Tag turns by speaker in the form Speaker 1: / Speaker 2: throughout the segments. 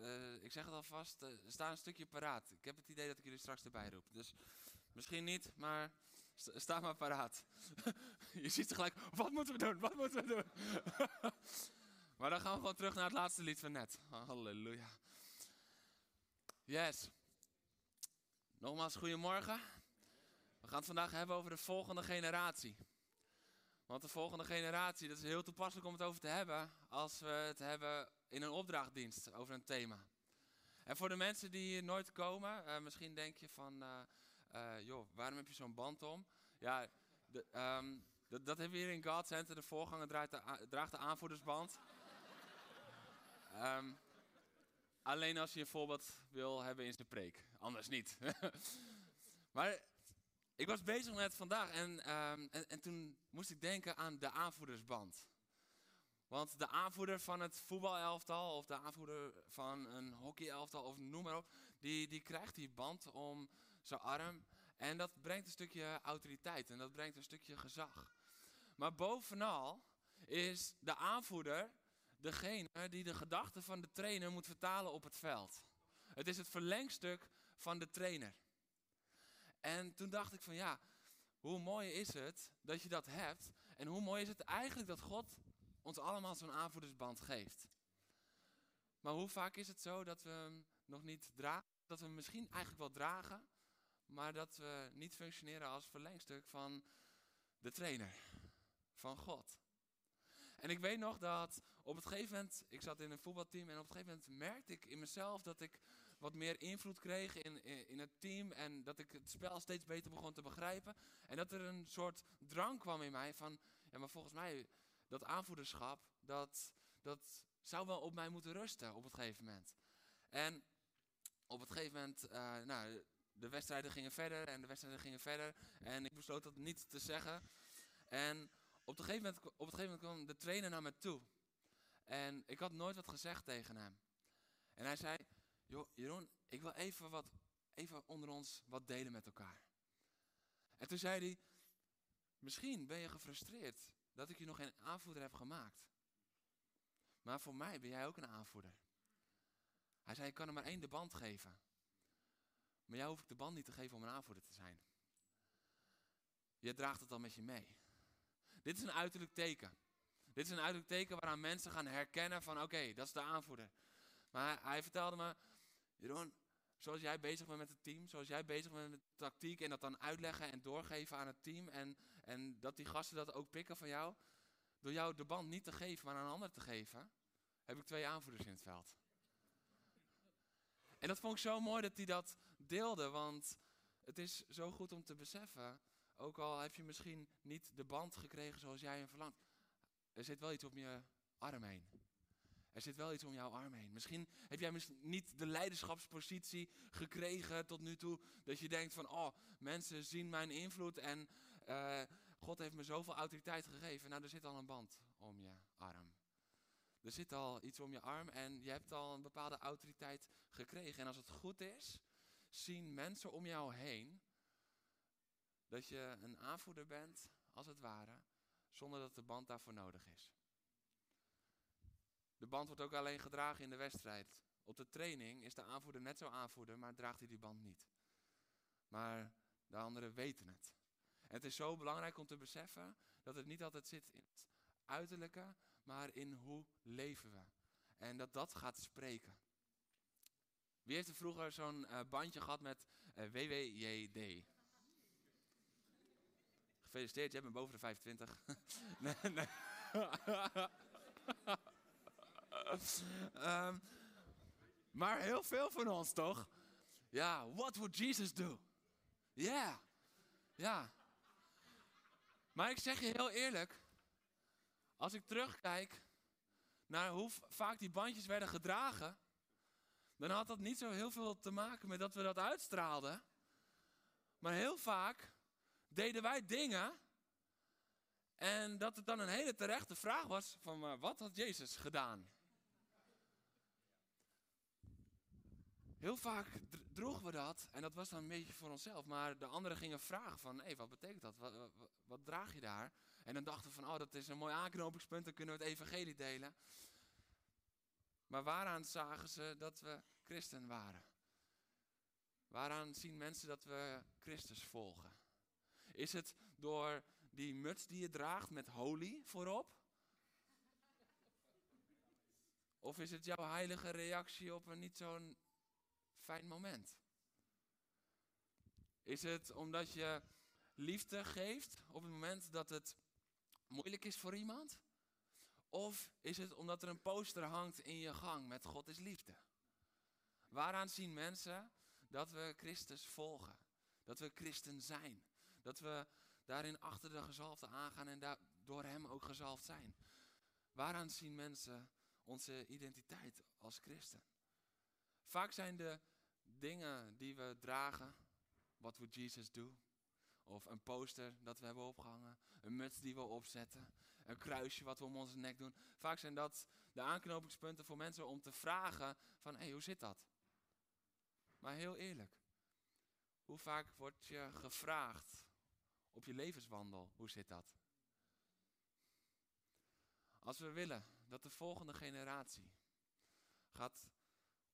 Speaker 1: Eh, ik zeg het alvast, eh, sta een stukje paraat. Ik heb het idee dat ik jullie straks erbij roep. Dus misschien niet, maar sta maar paraat. Je ziet tegelijk, wat moeten we doen, wat moeten we doen? maar dan gaan we gewoon terug naar het laatste lied van net. Halleluja. Yes. Nogmaals, goedemorgen. We gaan het vandaag hebben over de volgende generatie. Want de volgende generatie, dat is heel toepasselijk om het over te hebben als we het hebben in een opdrachtdienst over een thema. En voor de mensen die hier nooit komen, eh, misschien denk je van, eh, eh, joh, waarom heb je zo'n band om? Ja, de, ehm, dat, dat hebben we hier in God Center. De voorganger draagt de aanvoerdersband. Ehm, Alleen als je een voorbeeld wil hebben in zijn preek. Anders niet. maar ik was bezig met vandaag en, ehm, en, en toen moest ik denken aan de aanvoerdersband. Want de aanvoerder van het voetbalelftal of de aanvoerder van een hockeyelftal of noem maar op, die, die krijgt die band om zijn arm. En dat brengt een stukje autoriteit en dat brengt een stukje gezag. Maar bovenal is de aanvoerder degene die de gedachten van de trainer moet vertalen op het veld. Het is het verlengstuk van de trainer. En toen dacht ik van ja, hoe mooi is het dat je dat hebt. En hoe mooi is het eigenlijk dat God ons allemaal zo'n aanvoerdersband geeft. Maar hoe vaak is het zo dat we nog niet dragen? Dat we misschien eigenlijk wel dragen, maar dat we niet functioneren als verlengstuk van de trainer, van God. En ik weet nog dat op het gegeven moment, ik zat in een voetbalteam en op het gegeven moment merkte ik in mezelf dat ik wat meer invloed kreeg in, in, in het team en dat ik het spel steeds beter begon te begrijpen. En dat er een soort drang kwam in mij van, ja maar volgens mij, dat aanvoederschap, dat, dat zou wel op mij moeten rusten op het gegeven moment. En op het gegeven moment, eh, nou, de wedstrijden gingen verder en de wedstrijden gingen verder en ik besloot dat niet te zeggen. En op, gegeven moment, op het gegeven moment kwam de trainer naar me toe. En ik had nooit wat gezegd tegen hem. En hij zei, joh Jeroen, ik wil even, wat, even onder ons wat delen met elkaar. En toen zei hij, misschien ben je gefrustreerd dat ik je nog geen aanvoerder heb gemaakt. Maar voor mij ben jij ook een aanvoerder. Hij zei, ik kan er maar één de band geven. Maar jou hoef ik de band niet te geven om een aanvoerder te zijn. Je draagt het al met je mee. Dit is een uiterlijk teken. Dit is een uiterlijk teken waaraan mensen gaan herkennen van oké, dat is de aanvoerder. Maar hij, hij vertelde me, Jeroen, zoals jij bezig bent met het team, zoals jij bezig bent met de tactiek en dat dan uitleggen en doorgeven aan het team en, en dat die gasten dat ook pikken van jou, door jou de band niet te geven, maar aan een ander te geven, heb ik twee aanvoerders in het veld. En dat vond ik zo mooi dat hij dat deelde, want het is zo goed om te beseffen, ook al heb je misschien niet de band gekregen zoals jij hem verlangt, er zit wel iets om je arm heen. Er zit wel iets om jouw arm heen. Misschien heb jij niet de leiderschapspositie gekregen tot nu toe. Dat je denkt van, oh, mensen zien mijn invloed en eh, God heeft me zoveel autoriteit gegeven. Nou, er zit al een band om je arm. Er zit al iets om je arm en je hebt al een bepaalde autoriteit gekregen. En als het goed is, zien mensen om jou heen dat je een aanvoerder bent, als het ware, zonder dat de band daarvoor nodig is. De band wordt ook alleen gedragen in de wedstrijd. Op de training is de aanvoerder net zo aanvoerder, maar draagt hij die band niet. Maar de anderen weten het. En het is zo belangrijk om te beseffen dat het niet altijd zit in het uiterlijke, maar in hoe leven we. En dat dat gaat spreken. Wie heeft er vroeger zo'n eh, bandje gehad met eh, WWJD? Gefeliciteerd, jij bent boven de 25. nee, nee. Ehm, maar heel veel van ons toch? Ja, what would Jesus do? Ja. Ja. Maar ik zeg je heel eerlijk, als ik terugkijk naar hoe vaak die bandjes werden gedragen, dan had dat niet zo heel veel te maken met dat we dat uitstraalden. Maar heel vaak deden wij dingen en dat het dan een hele terechte vraag was van wat had Jezus gedaan? Heel vaak droegen we dat en dat was dan een beetje voor onszelf. Maar de anderen gingen vragen van, hé, wat betekent dat? Wat, wat, wat, draag je daar? En dan dachten we van, oh, dat is een mooi aanknopingspunt, dan kunnen we het evangelie delen. Maar waaraan zagen ze dat we christen waren? Waaraan zien mensen dat we Christus volgen? Is het door die muts die je draagt met holy voorop? Of is het jouw heilige reactie op een niet zo'n fijn moment? Is het omdat je liefde geeft op het moment dat het moeilijk is voor iemand? Of is het omdat er een poster hangt in je gang met God is liefde? Waaraan zien mensen dat we Christus volgen? Dat we christen zijn? Dat we daarin achter de gezalfde aangaan en door hem ook gezalfd zijn? Waaraan zien mensen onze identiteit als christen? Vaak zijn de dingen die we dragen, wat would Jesus do? Of een poster dat we hebben opgehangen, een muts die we opzetten, een kruisje wat we om onze nek doen. Vaak zijn dat de aanknopingspunten voor mensen om te vragen van, hé, hey, hoe zit dat? Maar heel eerlijk, hoe vaak word je gevraagd op je levenswandel, hoe zit dat? Als we willen dat de volgende generatie gaat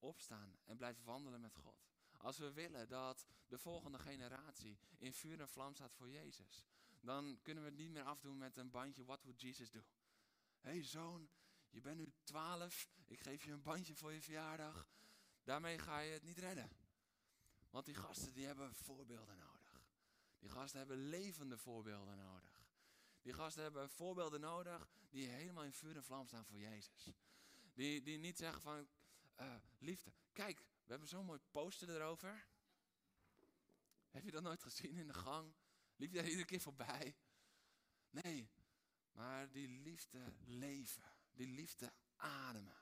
Speaker 1: opstaan en blijft wandelen met God. Als we willen dat de volgende generatie in vuur en vlam staat voor Jezus, dan kunnen we het niet meer afdoen met een bandje What would Jesus do? Hé hey zoon, je bent nu twaalf, ik geef je een bandje voor je verjaardag. Daarmee ga je het niet redden. Want die gasten die hebben voorbeelden nodig. Die gasten hebben levende voorbeelden nodig. Die gasten hebben voorbeelden nodig die helemaal in vuur en vlam staan voor Jezus. Die, die niet zeggen van, uh, liefde, kijk, we hebben zo'n mooi poster erover. Heb je dat nooit gezien in de gang? Liep je daar iedere keer voorbij? Nee, maar die liefde leven, die liefde ademen,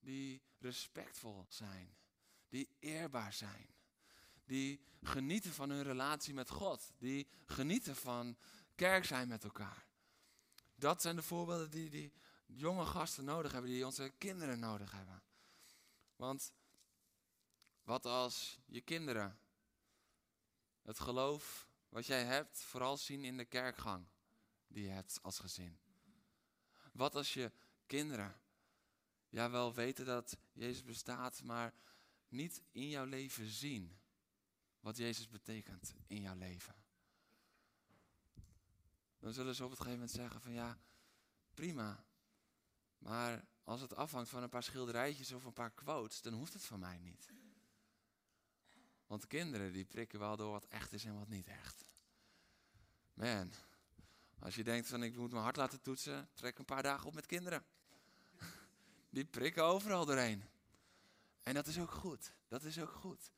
Speaker 1: die respectvol zijn, die eerbaar zijn, die genieten van hun relatie met God, die genieten van kerk zijn met elkaar. Dat zijn de voorbeelden die die jonge gasten nodig hebben, die onze kinderen nodig hebben. Want wat als je kinderen het geloof wat jij hebt vooral zien in de kerkgang die je hebt als gezin? Wat als je kinderen ja wel weten dat Jezus bestaat, maar niet in jouw leven zien wat Jezus betekent in jouw leven? Dan zullen ze op het gegeven moment zeggen van ja, prima, maar als het afhangt van een paar schilderijtjes of een paar quotes, dan hoeft het van mij niet. Want kinderen die prikken wel door wat echt is en wat niet echt. Man, als je denkt van ik moet mijn hart laten toetsen, trek een paar dagen op met kinderen. Die prikken overal doorheen. En dat is ook goed. Dat is ook goed.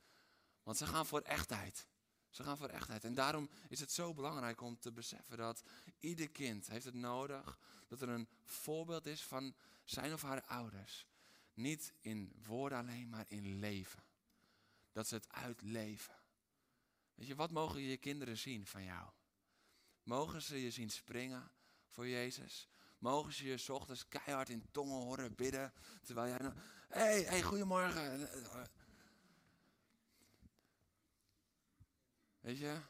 Speaker 1: Want ze gaan voor echtheid. Ze gaan voor echtheid. En daarom is het zo belangrijk om te beseffen dat ieder kind heeft het nodig dat er een voorbeeld is van zijn of haar ouders. Niet in woorden alleen, maar in leven. Dat ze het uitleven. Weet je, wat mogen je kinderen zien van jou? Mogen ze je zien springen voor Jezus? Mogen ze je ochtends keihard in tongen horen bidden, terwijl jij. Hé, hey, hey, goedemorgen. Weet je,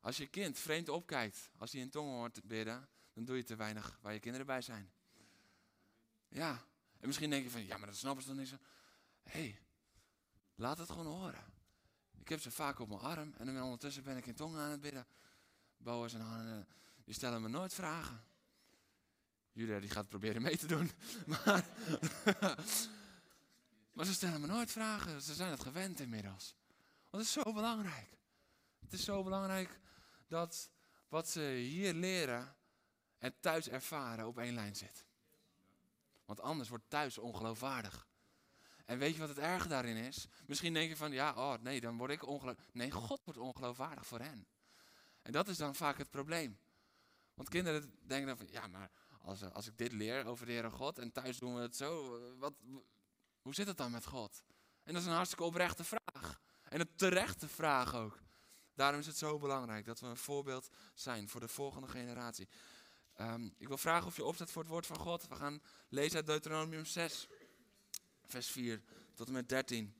Speaker 1: als je kind vreemd opkijkt, als hij in tongen hoort bidden, dan doe je te weinig waar je kinderen bij zijn. Ja, en misschien denk je van, ja, maar dat snappen ze dan niet zo. Hé, hey, laat het gewoon horen. Ik heb ze vaak op mijn arm en dan ondertussen ben ik in tongen aan het bidden. Boas en Hanne, die stellen me nooit vragen. Julia die gaat proberen mee te doen. Maar, maar ze stellen me nooit vragen. Ze zijn het gewend inmiddels. Want het is zo belangrijk. Het is zo belangrijk dat wat ze hier leren en thuis ervaren op één lijn zit. Want anders wordt thuis ongeloofwaardig. En weet je wat het erge daarin is? Misschien denk je van, ja, oh nee, dan word ik ongeloofwaardig. Nee, God wordt ongeloofwaardig voor hen. En dat is dan vaak het probleem. Want kinderen denken dan van, ja, maar als, als ik dit leer over de Heere God en thuis doen we het zo, wat, hoe zit het dan met God? En dat is een hartstikke oprechte vraag. En een terechte vraag ook. Daarom is het zo belangrijk dat we een voorbeeld zijn voor de volgende generatie. Ehm, ik wil vragen of je opzet voor het woord van God. We gaan lezen uit Deuteronomium 6, vers 4 tot en met 13.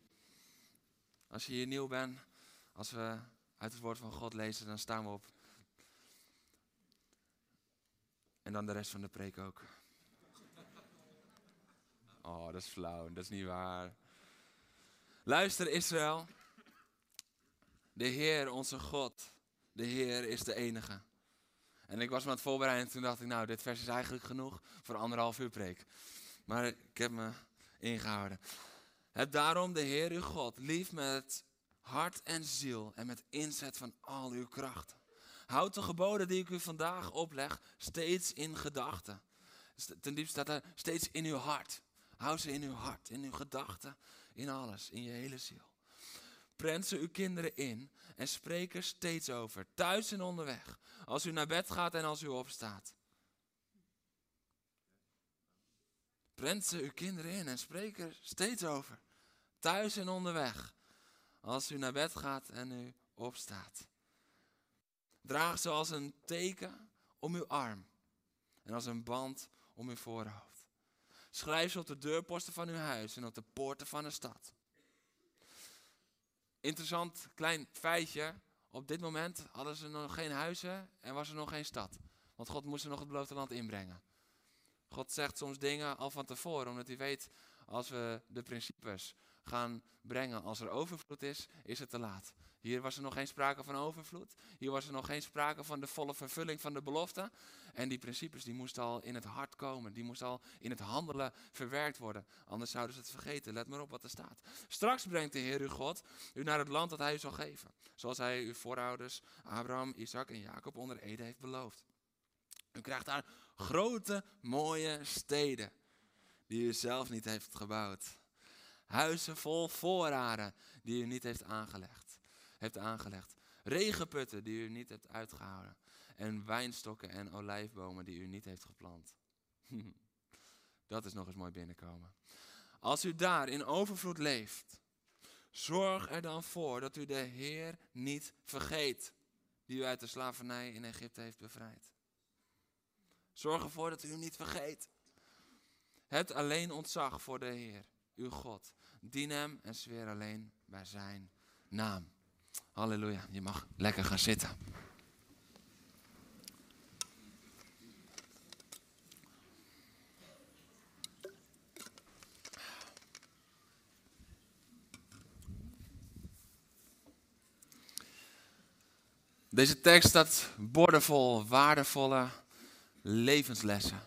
Speaker 1: Als je hier nieuw bent, als we uit het woord van God lezen, dan staan we op. En dan de rest van de preek ook. Oh, dat is flauw, dat is niet waar. Luister Israël. De Heer, onze God, de Heer is de enige. En ik was me aan het voorbereiden en toen dacht ik, nou, dit vers is eigenlijk genoeg voor anderhalf uur preek. Maar ik heb me ingehouden. Heb daarom de Heer uw God lief met hart en ziel en met inzet van al uw kracht. Houd de geboden die ik u vandaag opleg steeds in gedachten. Ten diepste staat er steeds in uw hart. Hou ze in uw hart, in uw gedachten, in alles, in je hele ziel. Prent ze uw kinderen in en spreek er steeds over, thuis en onderweg, als u naar bed gaat en als u opstaat. Prent ze uw kinderen in en spreek er steeds over, thuis en onderweg, als u naar bed gaat en u opstaat. Draag ze als een teken om uw arm en als een band om uw voorhoofd. Schrijf ze op de deurposten van uw huis en op de poorten van de stad. Interessant klein feitje. Op dit moment hadden ze nog geen huizen en was er nog geen stad. Want God moest er nog het beloofde land inbrengen. God zegt soms dingen al van tevoren, omdat hij weet, als we de principes gaan brengen als er overvloed is, is het te laat. Hier was er nog geen sprake van overvloed. Hier was er nog geen sprake van de volle vervulling van de belofte. En die principes die moesten al in het hart komen. Die moesten al in het handelen verwerkt worden. Anders zouden ze het vergeten. Let maar op wat er staat. Straks brengt de Heer uw God u naar het land dat hij u zal geven. Zoals hij uw voorouders Abraham, Isaac en Jacob onder Ede heeft beloofd. U krijgt daar grote, mooie steden. Die u zelf niet heeft gebouwd. Huizen vol voorraden die u niet heeft aangelegd hebt aangelegd. Regenputten die u niet hebt uitgehouden. En wijnstokken en olijfbomen die u niet heeft geplant. Dat is nog eens mooi binnenkomen. Als u daar in overvloed leeft, zorg er dan voor dat u de Heer niet vergeet, die u uit de slavernij in Egypte heeft bevrijd. Zorg ervoor dat u hem niet vergeet. Het alleen ontzag voor de Heer, uw God. Dien hem en zweer alleen bij zijn naam. Halleluja, je mag lekker gaan zitten. Deze tekst staat bordevol waardevolle levenslessen.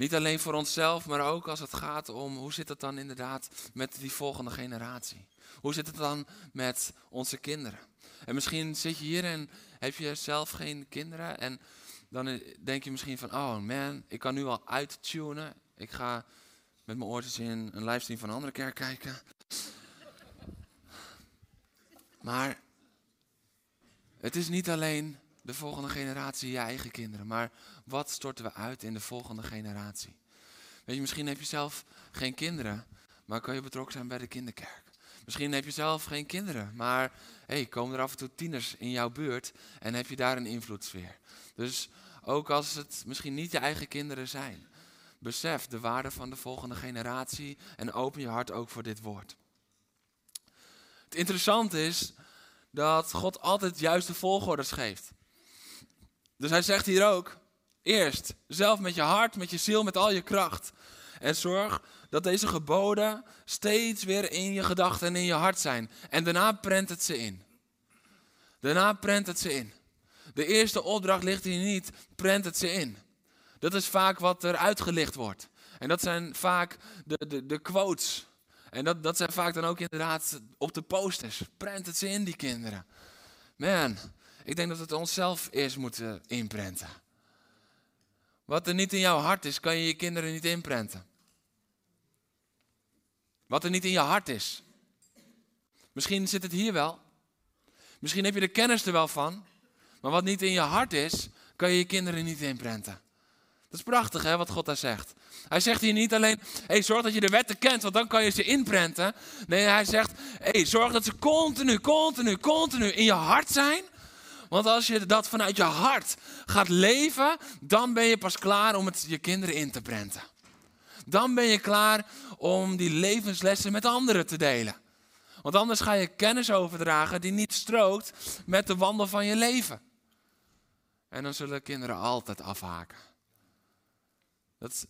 Speaker 1: Niet alleen voor onszelf, maar ook als het gaat om hoe zit het dan inderdaad met die volgende generatie. Hoe zit het dan met onze kinderen? En misschien zit je hier en heb je zelf geen kinderen. En dan denk je misschien van, oh man, ik kan nu al uittunen. Ik ga met mijn oortjes in een livestream van een andere kerk kijken. Maar het is niet alleen de volgende generatie, je eigen kinderen. Maar wat storten we uit in de volgende generatie? Weet je, misschien heb je zelf geen kinderen, maar kan je betrokken zijn bij de kinderkerk. Misschien heb je zelf geen kinderen, maar hey, komen er af en toe tieners in jouw buurt en heb je daar een invloedssfeer. Dus ook als het misschien niet je eigen kinderen zijn, besef de waarde van de volgende generatie en open je hart ook voor dit woord. Het interessante is dat God altijd juiste volgorders geeft. Dus hij zegt hier ook, eerst zelf met je hart, met je ziel, met al je kracht. En zorg dat deze geboden steeds weer in je gedachten en in je hart zijn. En daarna prent het ze in. Daarna prent het ze in. De eerste opdracht ligt hier niet, prent het ze in. Dat is vaak wat er uitgelicht wordt. En dat zijn vaak de, de, de quotes. En dat, dat zijn vaak dan ook inderdaad op de posters. Prent het ze in, die kinderen. Man, ik denk dat we het onszelf eerst moeten inprenten. Wat er niet in jouw hart is, kan je je kinderen niet inprenten. Wat er niet in je hart is. Misschien zit het hier wel. Misschien heb je de kennis er wel van. Maar wat niet in je hart is, kan je je kinderen niet inprenten. Dat is prachtig hè, wat God daar zegt. Hij zegt hier niet alleen, hey, zorg dat je de wetten kent, want dan kan je ze inprenten. Nee, hij zegt, hey, zorg dat ze continu, continu, continu in je hart zijn. Want als je dat vanuit je hart gaat leven, dan ben je pas klaar om het je kinderen in te prenten. Dan ben je klaar om die levenslessen met anderen te delen. Want anders ga je kennis overdragen die niet strookt met de wandel van je leven. En dan zullen kinderen altijd afhaken. Dat,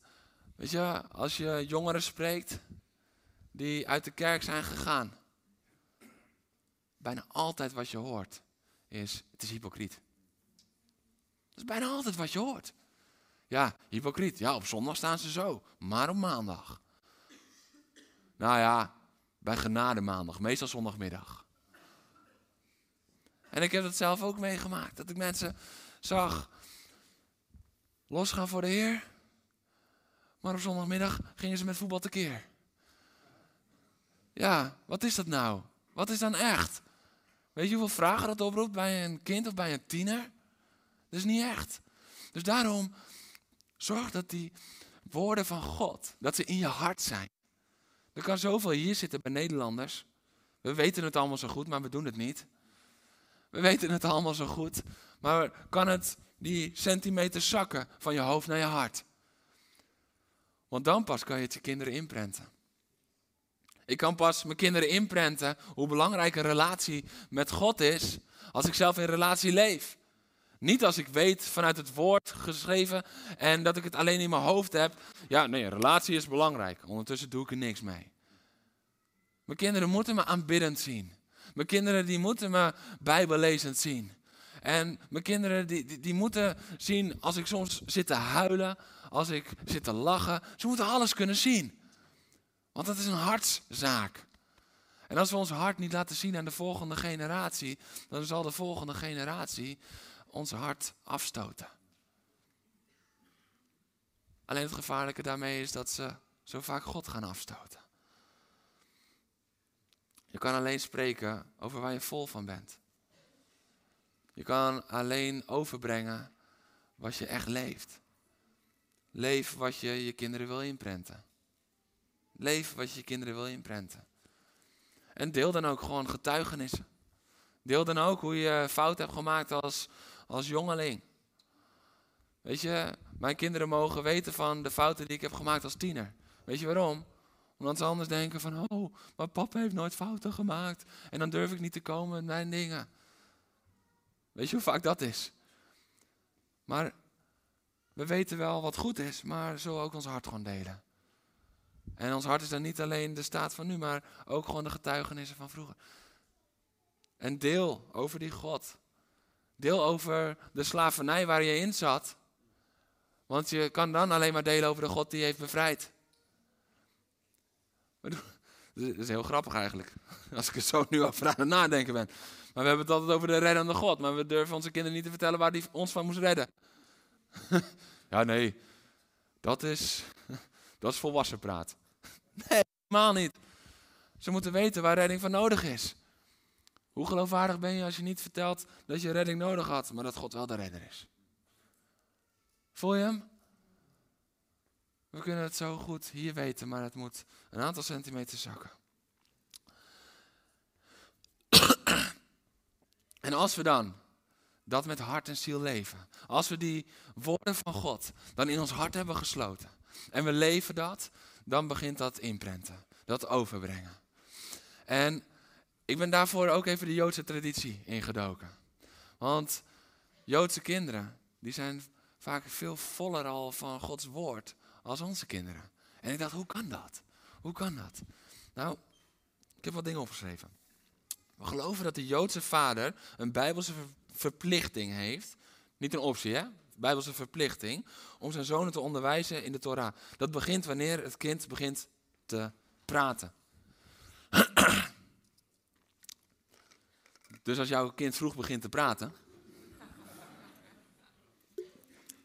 Speaker 1: weet je, als je jongeren spreekt die uit de kerk zijn gegaan, bijna altijd wat je hoort is, het is hypocriet. Dat is bijna altijd wat je hoort. Ja, hypocriet. Ja, op zondag staan ze zo, maar op maandag. Nou ja, bij genade maandag, meestal zondagmiddag. En ik heb het zelf ook meegemaakt, dat ik mensen zag losgaan voor de Heer. Maar op zondagmiddag gingen ze met voetbal tekeer. Ja, wat is dat nou? Wat is dan echt? Weet je hoeveel vragen dat oproept bij een kind of bij een tiener? Dat is niet echt. Dus daarom zorg dat die woorden van God, dat ze in je hart zijn. Er kan zoveel hier zitten bij Nederlanders. We weten het allemaal zo goed, maar we doen het niet. We weten het allemaal zo goed, maar kan het die centimeter zakken van je hoofd naar je hart? Want dan pas kan je het je kinderen inprenten. Ik kan pas mijn kinderen inprenten hoe belangrijk een relatie met God is als ik zelf in relatie leef. Niet als ik weet vanuit het woord geschreven en dat ik het alleen in mijn hoofd heb. Ja, nee, relatie is belangrijk. Ondertussen doe ik er niks mee. Mijn kinderen moeten me aanbiddend zien. Mijn kinderen die moeten me bijbellezend zien. En mijn kinderen die, die, die, moeten zien als ik soms zit te huilen, als ik zit te lachen. Ze moeten alles kunnen zien. Want dat is een hartszaak. En als we ons hart niet laten zien aan de volgende generatie, dan zal de volgende generatie ons hart afstoten. Alleen het gevaarlijke daarmee is dat ze zo vaak God gaan afstoten. Je kan alleen spreken over waar je vol van bent. Je kan alleen overbrengen wat je echt leeft. Leef wat je je kinderen wil inprenten. Leef wat je je kinderen wil inprenten. En deel dan ook gewoon getuigenissen. Deel dan ook hoe je fout hebt gemaakt als, als jongeling. Weet je, mijn kinderen mogen weten van de fouten die ik heb gemaakt als tiener. Weet je waarom? Omdat ze anders denken van, oh, maar papa heeft nooit fouten gemaakt. En dan durf ik niet te komen met mijn dingen. Weet je hoe vaak dat is? Maar we weten wel wat goed is, maar zullen ook ons hart gewoon delen. En ons hart is dan niet alleen de staat van nu, maar ook gewoon de getuigenissen van vroeger. En deel over die God. Deel over de slavernij waar je in zat. Want je kan dan alleen maar delen over de God die heeft bevrijd. Dat is heel grappig eigenlijk. Als ik er zo nu over aan het nadenken ben. Maar we hebben het altijd over de reddende God. Maar we durven onze kinderen niet te vertellen waar die ons van moest redden. ja, nee. Dat is, dat is volwassen praat. Nee, helemaal niet. Ze moeten weten waar redding van nodig is. Hoe geloofwaardig ben je als je niet vertelt dat je redding nodig had, maar dat God wel de redder is? Voel je hem? We kunnen het zo goed hier weten, maar het moet een aantal centimeter zakken. En als we dan dat met hart en ziel leven, als we die woorden van God dan in ons hart hebben gesloten en we leven dat, dan begint dat inprenten, dat overbrengen. En ik ben daarvoor ook even de Joodse traditie ingedoken. Want Joodse kinderen, die zijn vaak veel voller al van Gods woord als onze kinderen. En ik dacht, hoe kan dat? Hoe kan dat? Nou, ik heb wat dingen opgeschreven. We geloven dat de Joodse vader een bijbelse verplichting heeft. Niet een optie, hè? Bijbelse verplichting. Om zijn zonen te onderwijzen in de Torah. Dat begint wanneer het kind begint te praten. dus als jouw kind vroeg begint te praten.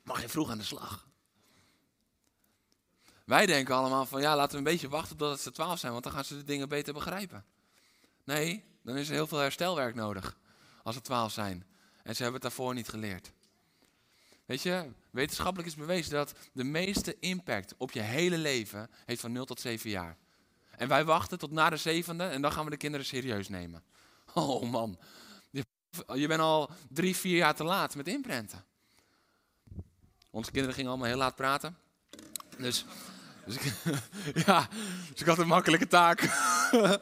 Speaker 1: mag je vroeg aan de slag. Wij denken allemaal van ja, laten we een beetje wachten totdat ze twaalf zijn, want dan gaan ze de dingen beter begrijpen. Nee, dan is er heel veel herstelwerk nodig als ze twaalf zijn. En ze hebben het daarvoor niet geleerd. Weet je, wetenschappelijk is bewezen dat de meeste impact op je hele leven heeft van 0 tot 7 jaar. En wij wachten tot na de zevende en dan gaan we de kinderen serieus nemen. Oh man, je bent al drie, vier jaar te laat met inprenten. Onze kinderen gingen allemaal heel laat praten. Dus, dus ik, ja, dus ik had een makkelijke taak.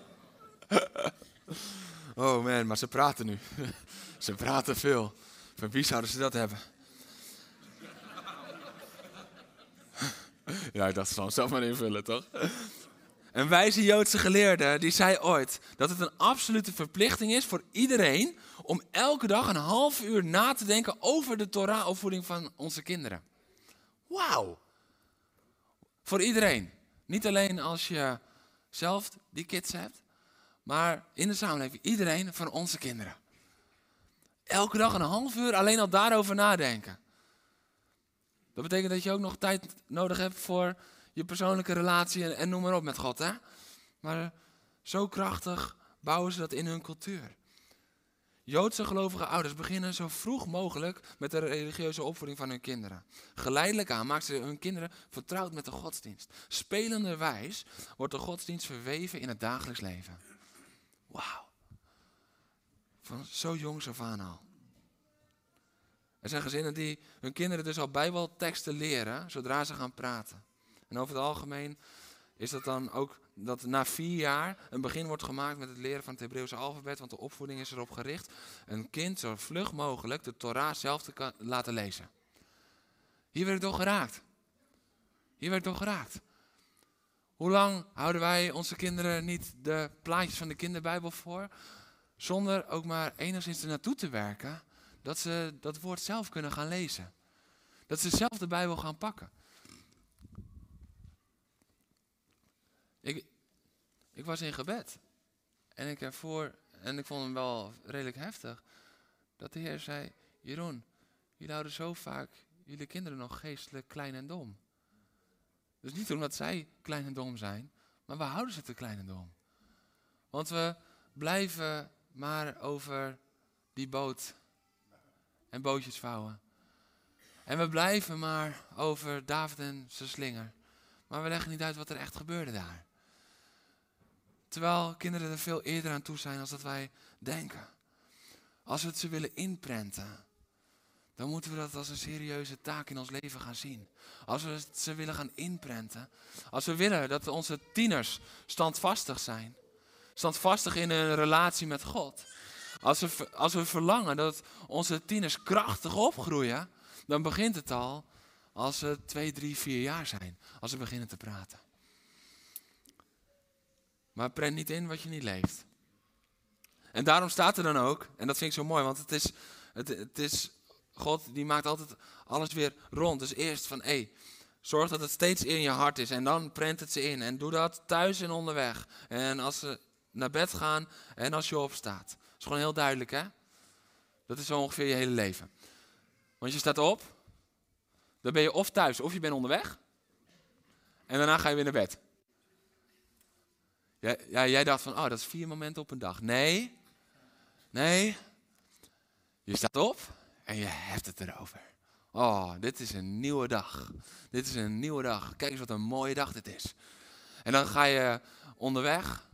Speaker 1: Oh man, maar ze praten nu. Ze praten veel. Van wie zouden ze dat hebben? Ja, ik dacht, zal zelf maar invullen, toch? Een wijze Joodse geleerde die zei ooit dat het een absolute verplichting is voor iedereen om elke dag een half uur na te denken over de Torah-opvoeding van onze kinderen. Wauw! Voor iedereen. Niet alleen als je zelf die kids hebt, maar in de samenleving. Iedereen van onze kinderen. Elke dag een half uur alleen al daarover nadenken. Dat betekent dat je ook nog tijd nodig hebt voor je persoonlijke relatie en, noem maar op met God. Hè? Maar zo krachtig bouwen ze dat in hun cultuur. Joodse gelovige ouders beginnen zo vroeg mogelijk met de religieuze opvoeding van hun kinderen. Geleidelijk aan maken ze hun kinderen vertrouwd met de godsdienst. Spelenderwijs wordt de godsdienst verweven in het dagelijks leven. Wauw. Van zo jongs af aan al. Er zijn gezinnen die hun kinderen dus al bijbelteksten leren zodra ze gaan praten. En over het algemeen is dat dan ook dat na vier jaar een begin wordt gemaakt met het leren van het Hebreeuwse alfabet, want de opvoeding is erop gericht een kind zo vlug mogelijk de Torah zelf te laten lezen. Hier werd ik toch geraakt. Hier werd ik toch geraakt. Hoe lang houden wij onze kinderen niet de plaatjes van de kinderbijbel voor, zonder ook maar enigszins er naartoe te werken, dat ze dat woord zelf kunnen gaan lezen. Dat ze zelf de Bijbel gaan pakken. Ik, ik was in gebed. En ik ervoor, en ik vond hem wel redelijk heftig, dat de Heer zei, Jeroen, jullie houden zo vaak jullie kinderen nog geestelijk klein en dom. Dus niet omdat zij klein en dom zijn, maar we houden ze te klein en dom. Want we blijven maar over die boot en bootjes vouwen. En we blijven maar over David en zijn slinger. Maar we leggen niet uit wat er echt gebeurde daar. Terwijl kinderen er veel eerder aan toe zijn dan dat wij denken. Als we het ze willen inprenten, dan moeten we dat als een serieuze taak in ons leven gaan zien. Als we het ze willen gaan inprenten. Als we willen dat onze tieners standvastig zijn. Standvastig in hun relatie met God. Als we, als we verlangen dat onze tieners krachtig opgroeien, dan begint het al als ze twee, drie, vier jaar zijn. Als ze beginnen te praten. Maar prent niet in wat je niet leeft. En daarom staat er dan ook, en dat vind ik zo mooi, want het is, het, het is God die maakt altijd alles weer rond. Dus eerst van, hé, zorg dat het steeds in je hart is. En dan prent het ze in. En doe dat thuis en onderweg. En als ze naar bed gaan en als je opstaat. Is gewoon heel duidelijk, hè? Dat is zo ongeveer je hele leven. Want je staat op, dan ben je of thuis of je bent onderweg. En daarna ga je weer naar bed. Ja, ja, jij dacht van, oh, dat is vier momenten op een dag. Nee, nee. Je staat op en je hebt het erover. Oh, dit is een nieuwe dag. Dit is een nieuwe dag. Kijk eens wat een mooie dag dit is. En dan ga je onderweg.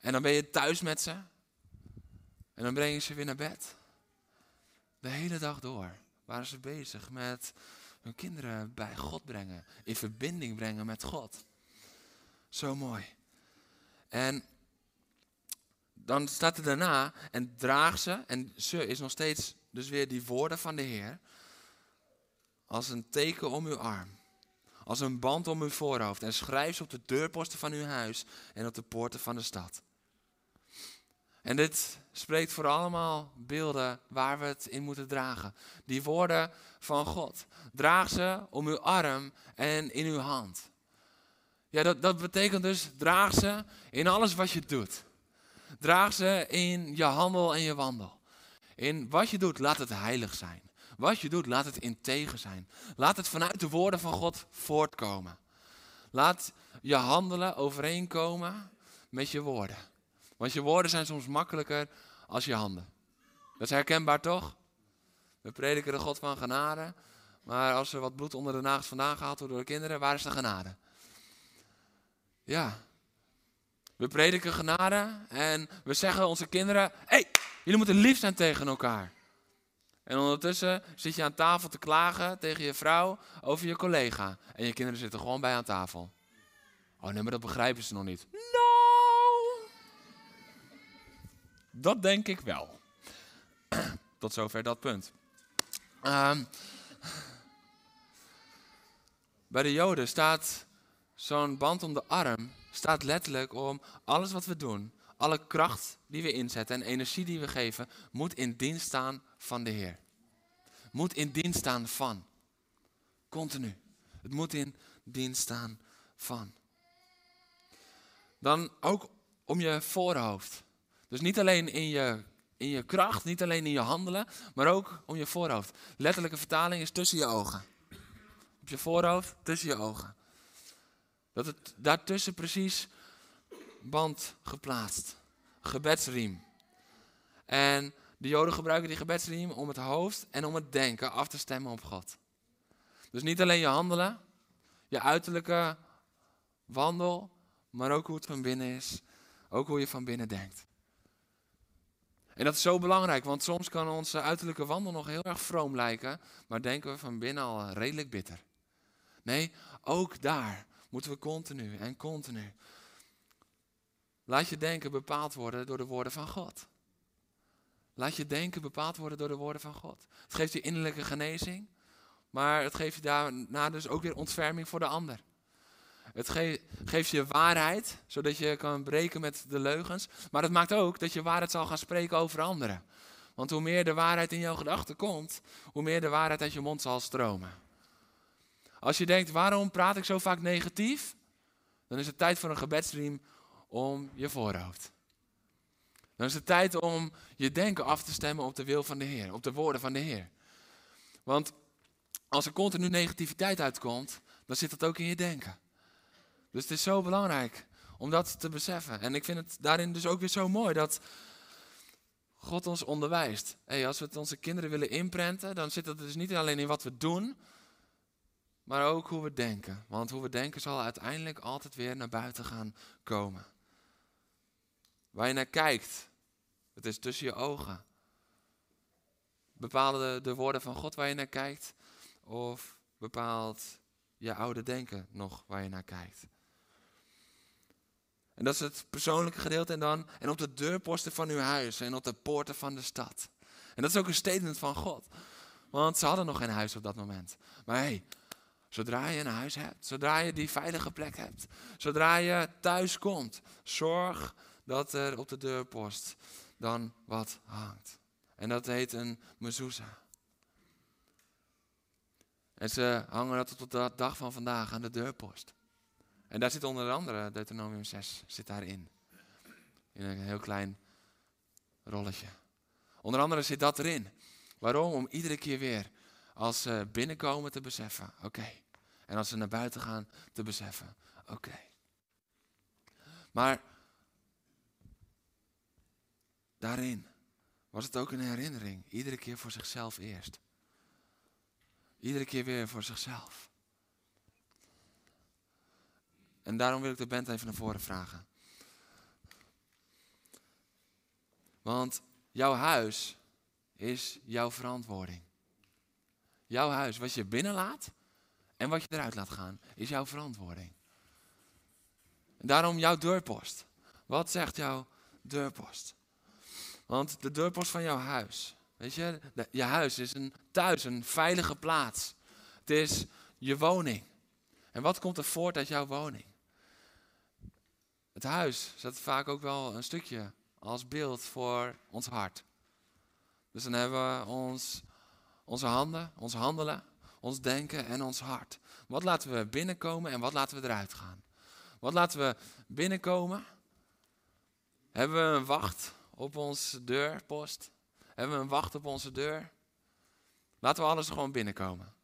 Speaker 1: En dan ben je thuis met ze. En dan breng je ze weer naar bed. De hele dag door waren ze bezig met hun kinderen bij God brengen. In verbinding brengen met God. Zo mooi. En dan staat er daarna, en draag ze, en ze is nog steeds dus weer die woorden van de Heer, als een teken om uw arm, als een band om uw voorhoofd, en schrijf ze op de deurposten van uw huis en op de poorten van de stad. En dit spreekt voor allemaal beelden waar we het in moeten dragen. Die woorden van God. Draag ze om uw arm en in uw hand. Ja, dat, dat betekent dus, draag ze in alles wat je doet. Draag ze in je handel en je wandel. In wat je doet, laat het heilig zijn. Wat je doet, laat het integer zijn. Laat het vanuit de woorden van God voortkomen. Laat je handelen overeenkomen met je woorden. Want je woorden zijn soms makkelijker als je handen. Dat is herkenbaar toch? We prediken de God van genade. Maar als er wat bloed onder de nagels vandaan gehaald wordt door de kinderen, waar is de genade? Ja. We prediken genade en we zeggen onze kinderen: hé, hey, jullie moeten lief zijn tegen elkaar. En ondertussen zit je aan tafel te klagen tegen je vrouw over je collega. En je kinderen zitten gewoon bij aan tafel. Oh nee, maar dat begrijpen ze nog niet. Nou, dat denk ik wel. Tot zover dat punt. Ehm, bij de Joden staat zo'n band om de arm, staat letterlijk om alles wat we doen, alle kracht die we inzetten en energie die we geven, moet in dienst staan van de Heer. Moet in dienst staan van. Continu. Het moet in dienst staan van. Dan ook om je voorhoofd. Dus niet alleen in je, in je kracht, niet alleen in je handelen, maar ook om je voorhoofd. Letterlijke vertaling is tussen je ogen. Op je voorhoofd, tussen je ogen. Dat het daartussen precies band geplaatst. Gebedsriem. En de Joden gebruiken die gebedsriem om het hoofd en om het denken af te stemmen op God. Dus niet alleen je handelen, je uiterlijke wandel, maar ook hoe het van binnen is. Ook hoe je van binnen denkt. En dat is zo belangrijk, want soms kan onze uiterlijke wandel nog heel erg vroom lijken, maar denken we van binnen al redelijk bitter. Nee, ook daar moeten we continu en continu. Laat je denken bepaald worden door de woorden van God. Laat je denken bepaald worden door de woorden van God. Het geeft je innerlijke genezing, maar het geeft je daarna dus ook weer ontferming voor de ander. Het geeft je waarheid, zodat je kan breken met de leugens. Maar het maakt ook dat je waarheid zal gaan spreken over anderen. Want hoe meer de waarheid in jouw gedachten komt, hoe meer de waarheid uit je mond zal stromen. Als je denkt, waarom praat ik zo vaak negatief? Dan is het tijd voor een gebedsriem om je voorhoofd. Dan is het tijd om je denken af te stemmen op de wil van de Heer, op de woorden van de Heer. Want als er continu negativiteit uitkomt, dan zit dat ook in je denken. Dus het is zo belangrijk om dat te beseffen. En ik vind het daarin dus ook weer zo mooi dat God ons onderwijst. Hey, als we het onze kinderen willen inprenten, dan zit het dus niet alleen in wat we doen, maar ook hoe we denken. Want hoe we denken zal uiteindelijk altijd weer naar buiten gaan komen. Waar je naar kijkt, het is tussen je ogen. Bepaalde de woorden van God waar je naar kijkt, of bepaalt je oude denken nog waar je naar kijkt. En dat is het persoonlijke gedeelte en dan en op de deurposten van uw huis en op de poorten van de stad. En dat is ook een statement van God. Want ze hadden nog geen huis op dat moment. Maar hey, zodra je een huis hebt, zodra je die veilige plek hebt, zodra je thuis komt, zorg dat er op de deurpost dan wat hangt. En dat heet een mezuzah. En ze hangen dat tot de dag van vandaag aan de deurpost. En daar zit onder andere Deuteronomium 6 zit daarin. In een heel klein rolletje. Onder andere zit dat erin. Waarom? Om iedere keer weer als ze binnenkomen te beseffen, oké. En als ze naar buiten gaan te beseffen, oké. Maar daarin was het ook een herinnering. Iedere keer voor zichzelf eerst. Iedere keer weer voor zichzelf. En daarom wil ik de band even naar voren vragen. Want jouw huis is jouw verantwoording. Jouw huis, wat je binnenlaat en wat je eruit laat gaan, is jouw verantwoording. Daarom jouw deurpost. Wat zegt jouw deurpost? Want de deurpost van jouw huis, weet je, je huis is een thuis, een veilige plaats. Het is je woning. En wat komt er voort uit jouw woning? Het huis zet vaak ook wel een stukje als beeld voor ons hart. Dus dan hebben we ons, onze handen, ons handelen, ons denken en ons hart. Wat laten we binnenkomen en wat laten we eruit gaan? Wat laten we binnenkomen? Hebben we een wacht op onze deurpost? Hebben we een wacht op onze deur? Laten we alles gewoon binnenkomen.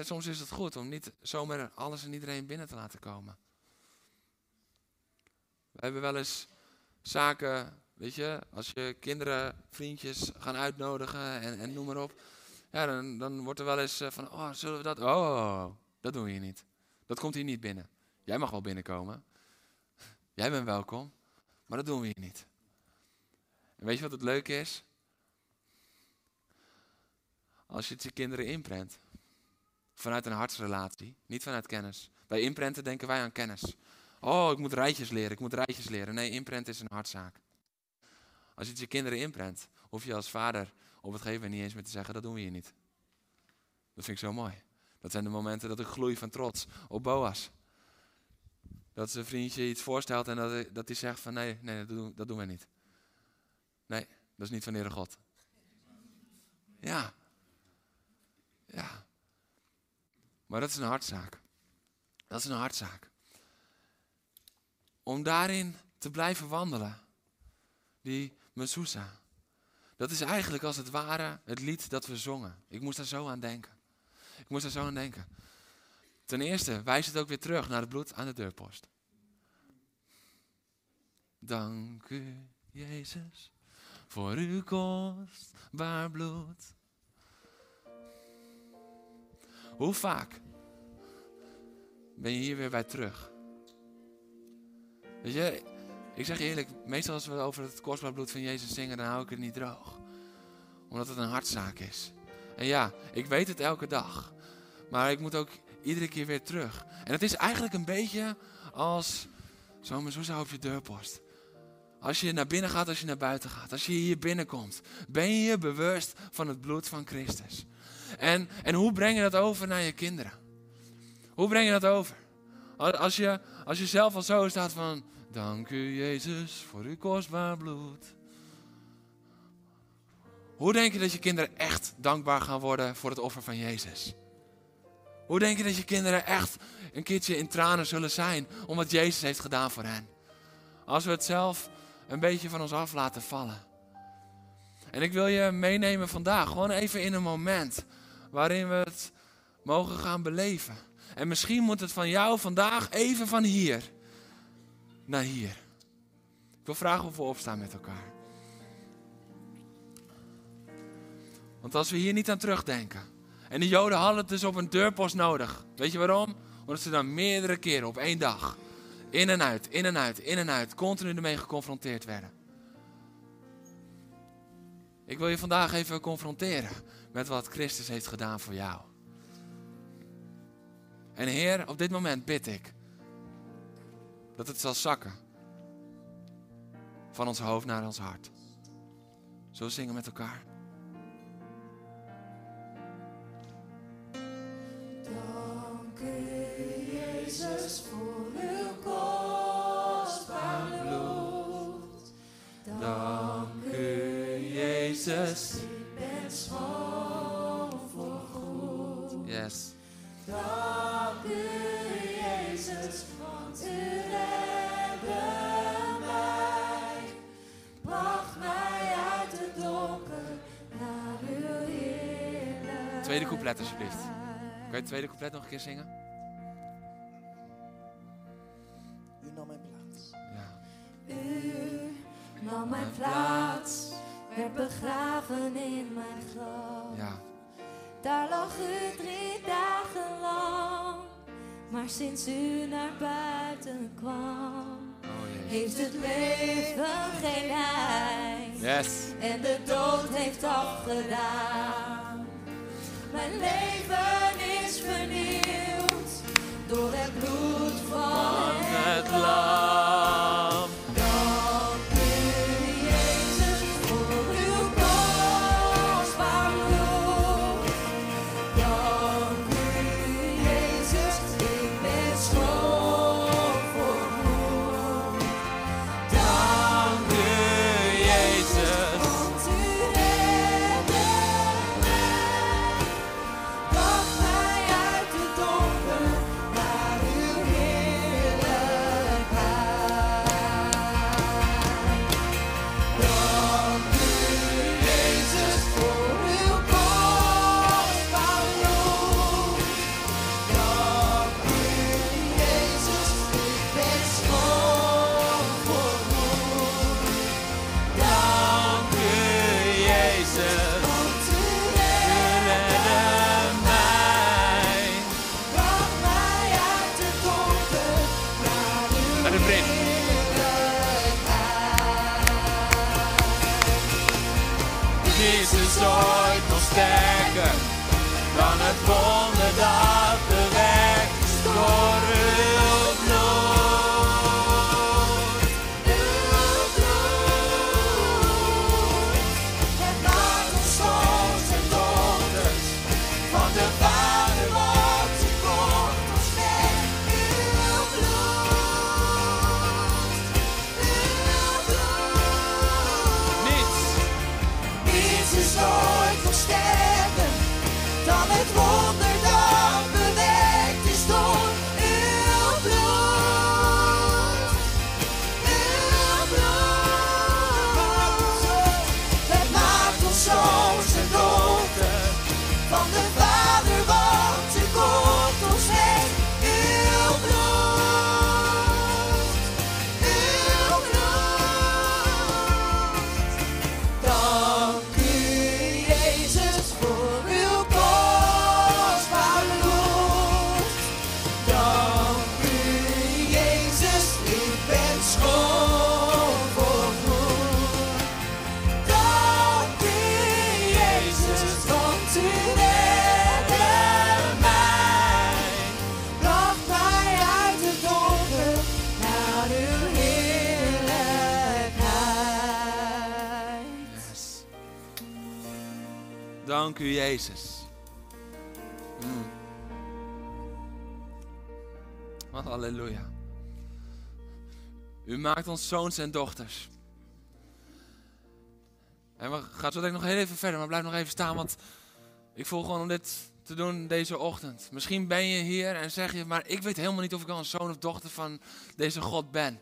Speaker 1: Soms is het goed om niet zomaar alles en iedereen binnen te laten komen. We hebben wel eens zaken weet je, als je kinderen, vriendjes gaan uitnodigen en, en noem maar op. Ja, dan, dan wordt er wel eens eh, van, oh, zullen we dat? Oh, dat doen we hier niet. Dat komt hier niet binnen. Jij mag wel binnenkomen. Jij bent welkom. Maar dat doen we hier niet. En weet je wat het leuke is? Als je het je kinderen inprent. Vanuit een hartsrelatie, niet vanuit kennis. Bij inprenten denken wij aan kennis. Oh, ik moet rijtjes leren, ik moet rijtjes leren. Nee, inprent is een hartzaak. Als je je kinderen inprent, hoef je als vader op het gegeven moment niet eens meer te zeggen, dat doen we hier niet. Dat vind ik zo mooi. Dat zijn de momenten dat ik gloei van trots op Boas. Dat zijn vriendje iets voorstelt en dat, dat hij zegt van nee, nee dat, doen, dat doen we niet. Nee, dat is niet van Heere God. Ja. Ja. Maar dat is een hartzaak. Dat is een hartzaak. Om daarin te blijven wandelen. Die Mesusa. Dat is eigenlijk als het ware het lied dat we zongen. Ik moest daar zo aan denken. Ik moest daar zo aan denken. Ten eerste wijst het ook weer terug naar het bloed aan de deurpost. Dank u, Jezus, voor uw kostbaar bloed. Hoe vaak ben je hier weer bij terug? Weet je, ik zeg je eerlijk, meestal als we over het kostbaar bloed van Jezus zingen, dan hou ik het niet droog. Omdat het een hartzaak is. En ja, ik weet het elke dag. Maar ik moet ook iedere keer weer terug. En het is eigenlijk een beetje als zo'n zo op je deurpost. Als je naar binnen gaat, als je naar buiten gaat. Als je hier binnenkomt. Ben je je bewust van het bloed van Christus. En, en hoe breng je dat over naar je kinderen? Hoe breng je dat over? Als je, als je zelf al zo staat van... Dank u Jezus voor uw kostbaar bloed. Hoe denk je dat je kinderen echt dankbaar gaan worden voor het offer van Jezus? Hoe denk je dat je kinderen echt een keertje in tranen zullen zijn om wat Jezus heeft gedaan voor hen? Als we het zelf een beetje van ons af laten vallen. En ik wil je meenemen vandaag, gewoon even in een moment waarin we het mogen gaan beleven. En misschien moet het van jou vandaag even van hier naar hier. Ik wil vragen of we opstaan met elkaar. Want als we hier niet aan terugdenken. En de Joden hadden het dus op een deurpost nodig. Weet je waarom? Omdat ze dan meerdere keren op één dag. In en uit, in en uit, in en uit. Continu ermee geconfronteerd werden. Ik wil je vandaag even confronteren met wat Christus heeft gedaan voor jou. En Heer, op dit moment bid ik dat het zal zakken van ons hoofd naar ons hart. Zo zingen met elkaar.
Speaker 2: Dank u, Jezus, voor uw kostbaar bloed.
Speaker 1: Dank u, Jezus.
Speaker 2: Ik ben schoon voor goed.
Speaker 1: Yes. Couplet alsjeblieft. Kan je het tweede couplet nog een keer zingen?
Speaker 3: U nam mijn plaats.
Speaker 1: Ja.
Speaker 2: U nam mijn plaats, werd begraven in mijn graf.
Speaker 1: Ja.
Speaker 2: Daar lag u drie dagen lang, maar sinds u naar buiten kwam,
Speaker 1: Oh
Speaker 2: heeft het leven geen eind.
Speaker 1: Yes.
Speaker 2: En de dood heeft afgedaan. Mijn leven is vernieuwd door het bloed van het lam. Jezus.
Speaker 1: Mm. Halleluja. U maakt ons zoons en dochters. En we gaan zo denk ik nog heel even verder, maar blijf nog even staan, want ik voel gewoon om dit te doen deze ochtend. Misschien ben je hier en zeg je, maar ik weet helemaal niet of ik wel een zoon of dochter van deze God ben.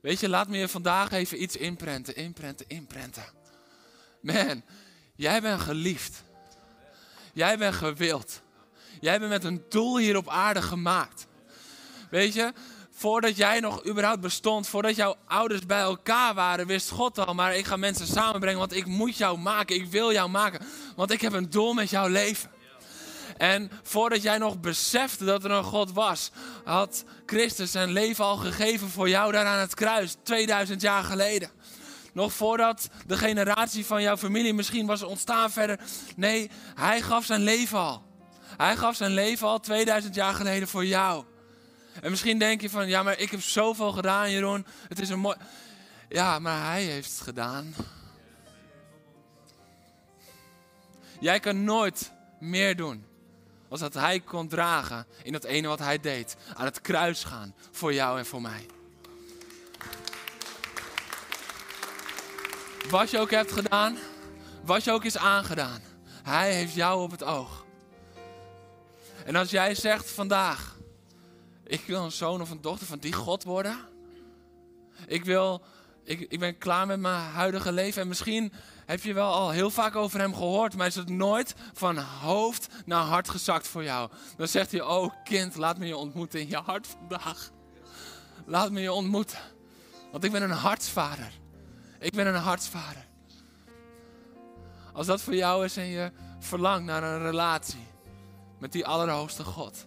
Speaker 1: Weet je, laat me je vandaag even iets inprenten, inprenten, inprenten. Man, jij bent geliefd. Jij bent gewild. Jij bent met een doel hier op aarde gemaakt. Weet je, voordat jij nog überhaupt bestond, voordat jouw ouders bij elkaar waren, wist God al, maar ik ga mensen samenbrengen, want ik moet jou maken, ik wil jou maken, want ik heb een doel met jouw leven. En voordat jij nog besefte dat er een God was, had Christus zijn leven al gegeven voor jou daar aan het kruis, 2000 jaar geleden. Nog voordat de generatie van jouw familie misschien was ontstaan verder. Nee, hij gaf zijn leven al. Hij gaf zijn leven al 2000 jaar geleden voor jou. En misschien denk je van, ja, maar ik heb zoveel gedaan, Jeroen. Het is een mooi. Ja, maar hij heeft het gedaan. Jij kan nooit meer doen als dat hij kon dragen in dat ene wat hij deed. Aan het kruis gaan voor jou en voor mij. Wat je ook hebt gedaan, wat je ook is aangedaan. Hij heeft jou op het oog. En als jij zegt vandaag, ik wil een zoon of een dochter van die God worden. Ik, wil, ik, ik ben klaar met mijn huidige leven. En misschien heb je wel al heel vaak over hem gehoord, maar is het nooit van hoofd naar hart gezakt voor jou. Dan zegt hij, oh kind, laat me je ontmoeten in je hart vandaag. Laat me je ontmoeten. Want ik ben een hartsvader. Ik ben een hartsvader. Als dat voor jou is en je verlangt naar een relatie met die Allerhoogste God.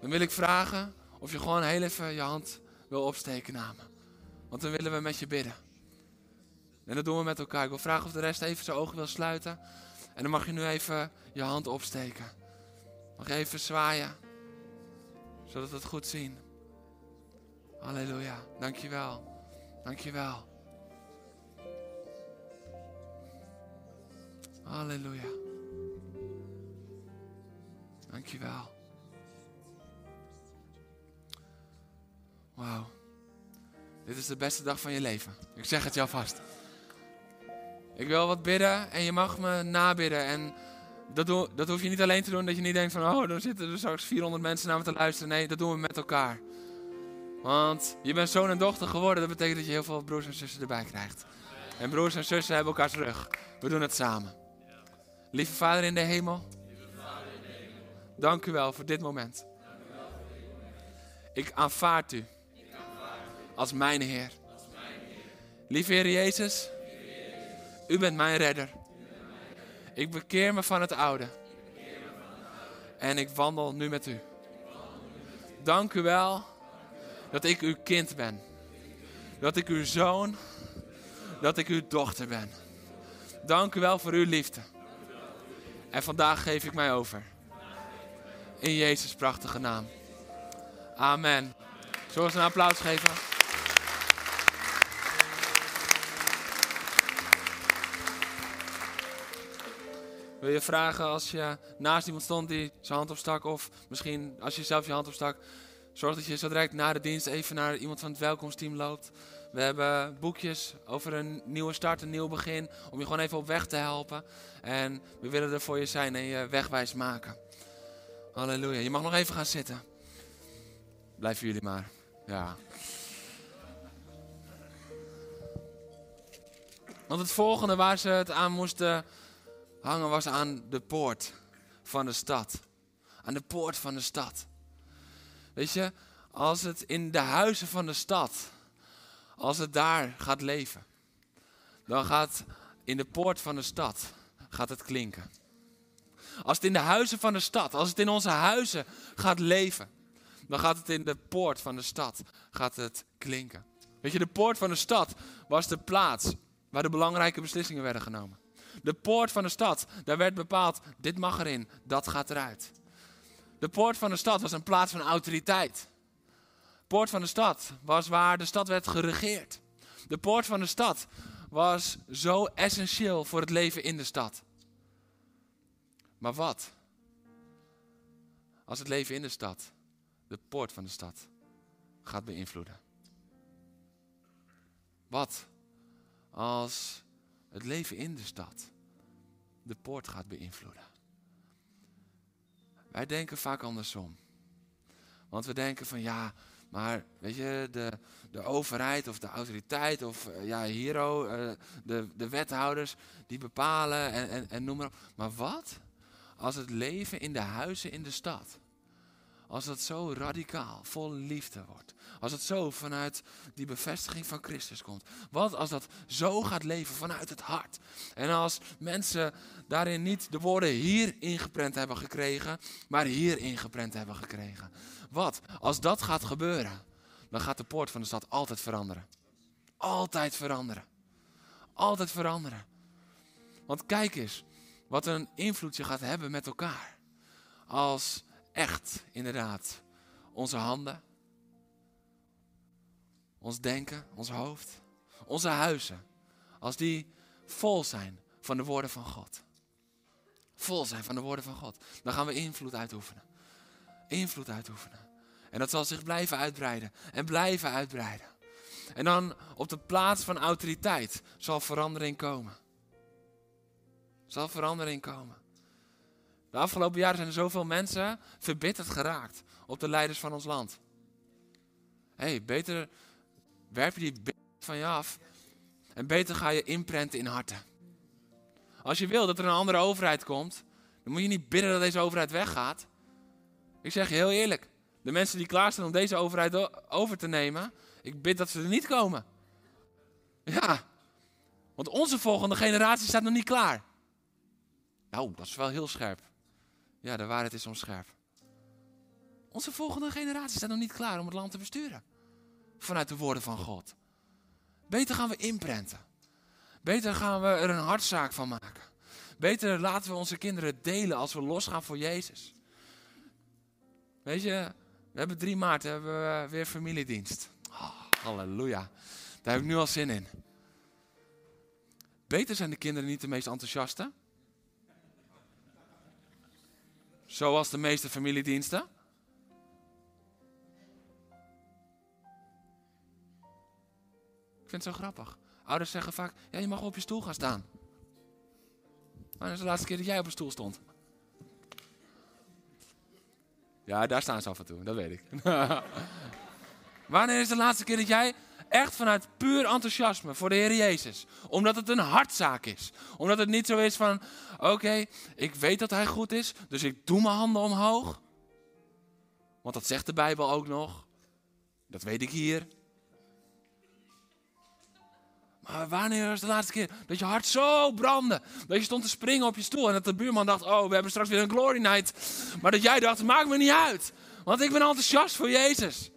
Speaker 1: Dan wil ik vragen of je gewoon heel even je hand wil opsteken naar me. Want dan willen we met je bidden. En dat doen we met elkaar. Ik wil vragen of de rest even zijn ogen wil sluiten. En dan mag je nu even je hand opsteken. Mag je even zwaaien. Zodat we het goed zien. Halleluja. Dankjewel. Dankjewel. Halleluja. Dankjewel. Wauw. Dit is de beste dag van je leven. Ik zeg het jou vast. Ik wil wat bidden en je mag me nabidden. En dat, dat hoef je niet alleen te doen, dat je niet denkt van... Oh, dan zitten er straks 400 mensen naar me te luisteren. Nee, dat doen we met elkaar. Want je bent zoon en dochter geworden. Dat betekent dat je heel veel broers en zussen erbij krijgt. En broers en zussen hebben elkaar terug. We doen het samen. Lieve Vader in de hemel. Dank u wel voor dit moment. Ik aanvaard u als mijn Heer. Lieve Heer Jezus, u bent mijn redder. Ik bekeer me van het oude. En ik wandel nu met u. Dank u wel dat ik uw kind ben. Dat ik uw zoon, dat ik uw dochter ben. dank u wel voor uw liefde. En vandaag geef ik mij over. In Jezus' prachtige naam. Amen. Zullen we een applaus geven? Wil je vragen als je naast iemand stond die zijn hand opstak, of misschien als je zelf je hand opstak, zorg dat je zo direct na de dienst even naar iemand van het welkomsteam loopt. We hebben boekjes over een nieuwe start, een nieuw begin, om je gewoon even op weg te helpen. En we willen er voor je zijn en je wegwijs maken. Halleluja. Je mag nog even gaan zitten. Blijven jullie maar. Ja. Want het volgende waar ze het aan moesten hangen was aan de poort van de stad. Aan de poort van de stad. Weet je, als het in de huizen van de stad, als het daar gaat leven, dan gaat in de poort van de stad gaat het klinken. Als het in de huizen van de stad, als het in onze huizen gaat leven, dan gaat het in de poort van de stad gaat het klinken. Weet je, de poort van de stad was de plaats waar de belangrijke beslissingen werden genomen. De poort van de stad, daar werd bepaald, dit mag erin, dat gaat eruit. De poort van de stad was een plaats van autoriteit. De poort van de stad was waar de stad werd geregeerd. De poort van de stad was zo essentieel voor het leven in de stad. Maar wat? Als het leven in de stad de poort van de stad gaat beïnvloeden. Wat als het leven in de stad de poort gaat beïnvloeden? Wij denken vaak andersom. Want we denken van ja, maar weet je, de, de overheid of de autoriteit of uh, ja, Hero, uh, de, de wethouders, die bepalen en, en, en noem maar op. Maar wat als het leven in de huizen in de stad als het zo radicaal, vol liefde wordt. Als het zo vanuit die bevestiging van Christus komt. Wat als dat zo gaat leven vanuit het hart. En als mensen daarin niet de woorden hier ingeprent hebben gekregen, maar hier ingeprent hebben gekregen. Wat als dat gaat gebeuren? Dan gaat de poort van de stad altijd veranderen. Altijd veranderen. Altijd veranderen. Want kijk eens wat een invloed je gaat hebben met elkaar. Als echt, inderdaad, onze handen, ons denken, ons hoofd, onze huizen, als die vol zijn van de woorden van God. Vol zijn van de woorden van God. Dan gaan we invloed uitoefenen. Invloed uitoefenen. En dat zal zich blijven uitbreiden en blijven uitbreiden. En dan op de plaats van autoriteit zal verandering komen. Zal verandering komen. De afgelopen jaren zijn er zoveel mensen verbitterd geraakt op de leiders van ons land. Hé, hey, beter werp je die van je af en beter ga je inprenten in harten. Als je wil dat er een andere overheid komt, dan moet je niet bidden dat deze overheid weggaat. Ik zeg je heel eerlijk, de mensen die klaarstaan om deze overheid over te nemen, ik bid dat ze er niet komen. Ja, want onze volgende generatie staat nog niet klaar. Nou, dat is wel heel scherp. Ja, de waarheid is soms scherp. Onze volgende generatie staat nog niet klaar om het land te besturen. Vanuit de woorden van God. Beter gaan we inprenten. Beter gaan we er een hartzaak van maken. Beter laten we onze kinderen delen als we losgaan voor Jezus. Weet je, we hebben 3 maart hebben we weer familiedienst. Oh, halleluja. Daar heb ik nu al zin in. Beter zijn de kinderen niet de meest enthousiaste. Zoals de meeste familiediensten. Ik vind het zo grappig. Ouders zeggen vaak, ja, je mag op je stoel gaan staan. Wanneer is de laatste keer dat jij op een stoel stond? Ja, daar staan ze af en toe, dat weet ik. Wanneer is de laatste keer dat jij echt vanuit puur enthousiasme voor de Heer Jezus. Omdat het een hartzaak is. Omdat het niet zo is van, oké, ik weet dat Hij goed is, dus ik doe mijn handen omhoog. Want dat zegt de Bijbel ook nog. Dat weet ik hier. Maar wanneer was de laatste keer dat je hart zo brandde? Dat je stond te springen op je stoel en dat de buurman dacht, oh, we hebben straks weer een glory night. Maar dat jij dacht, maakt me niet uit. Want ik ben enthousiast voor Jezus.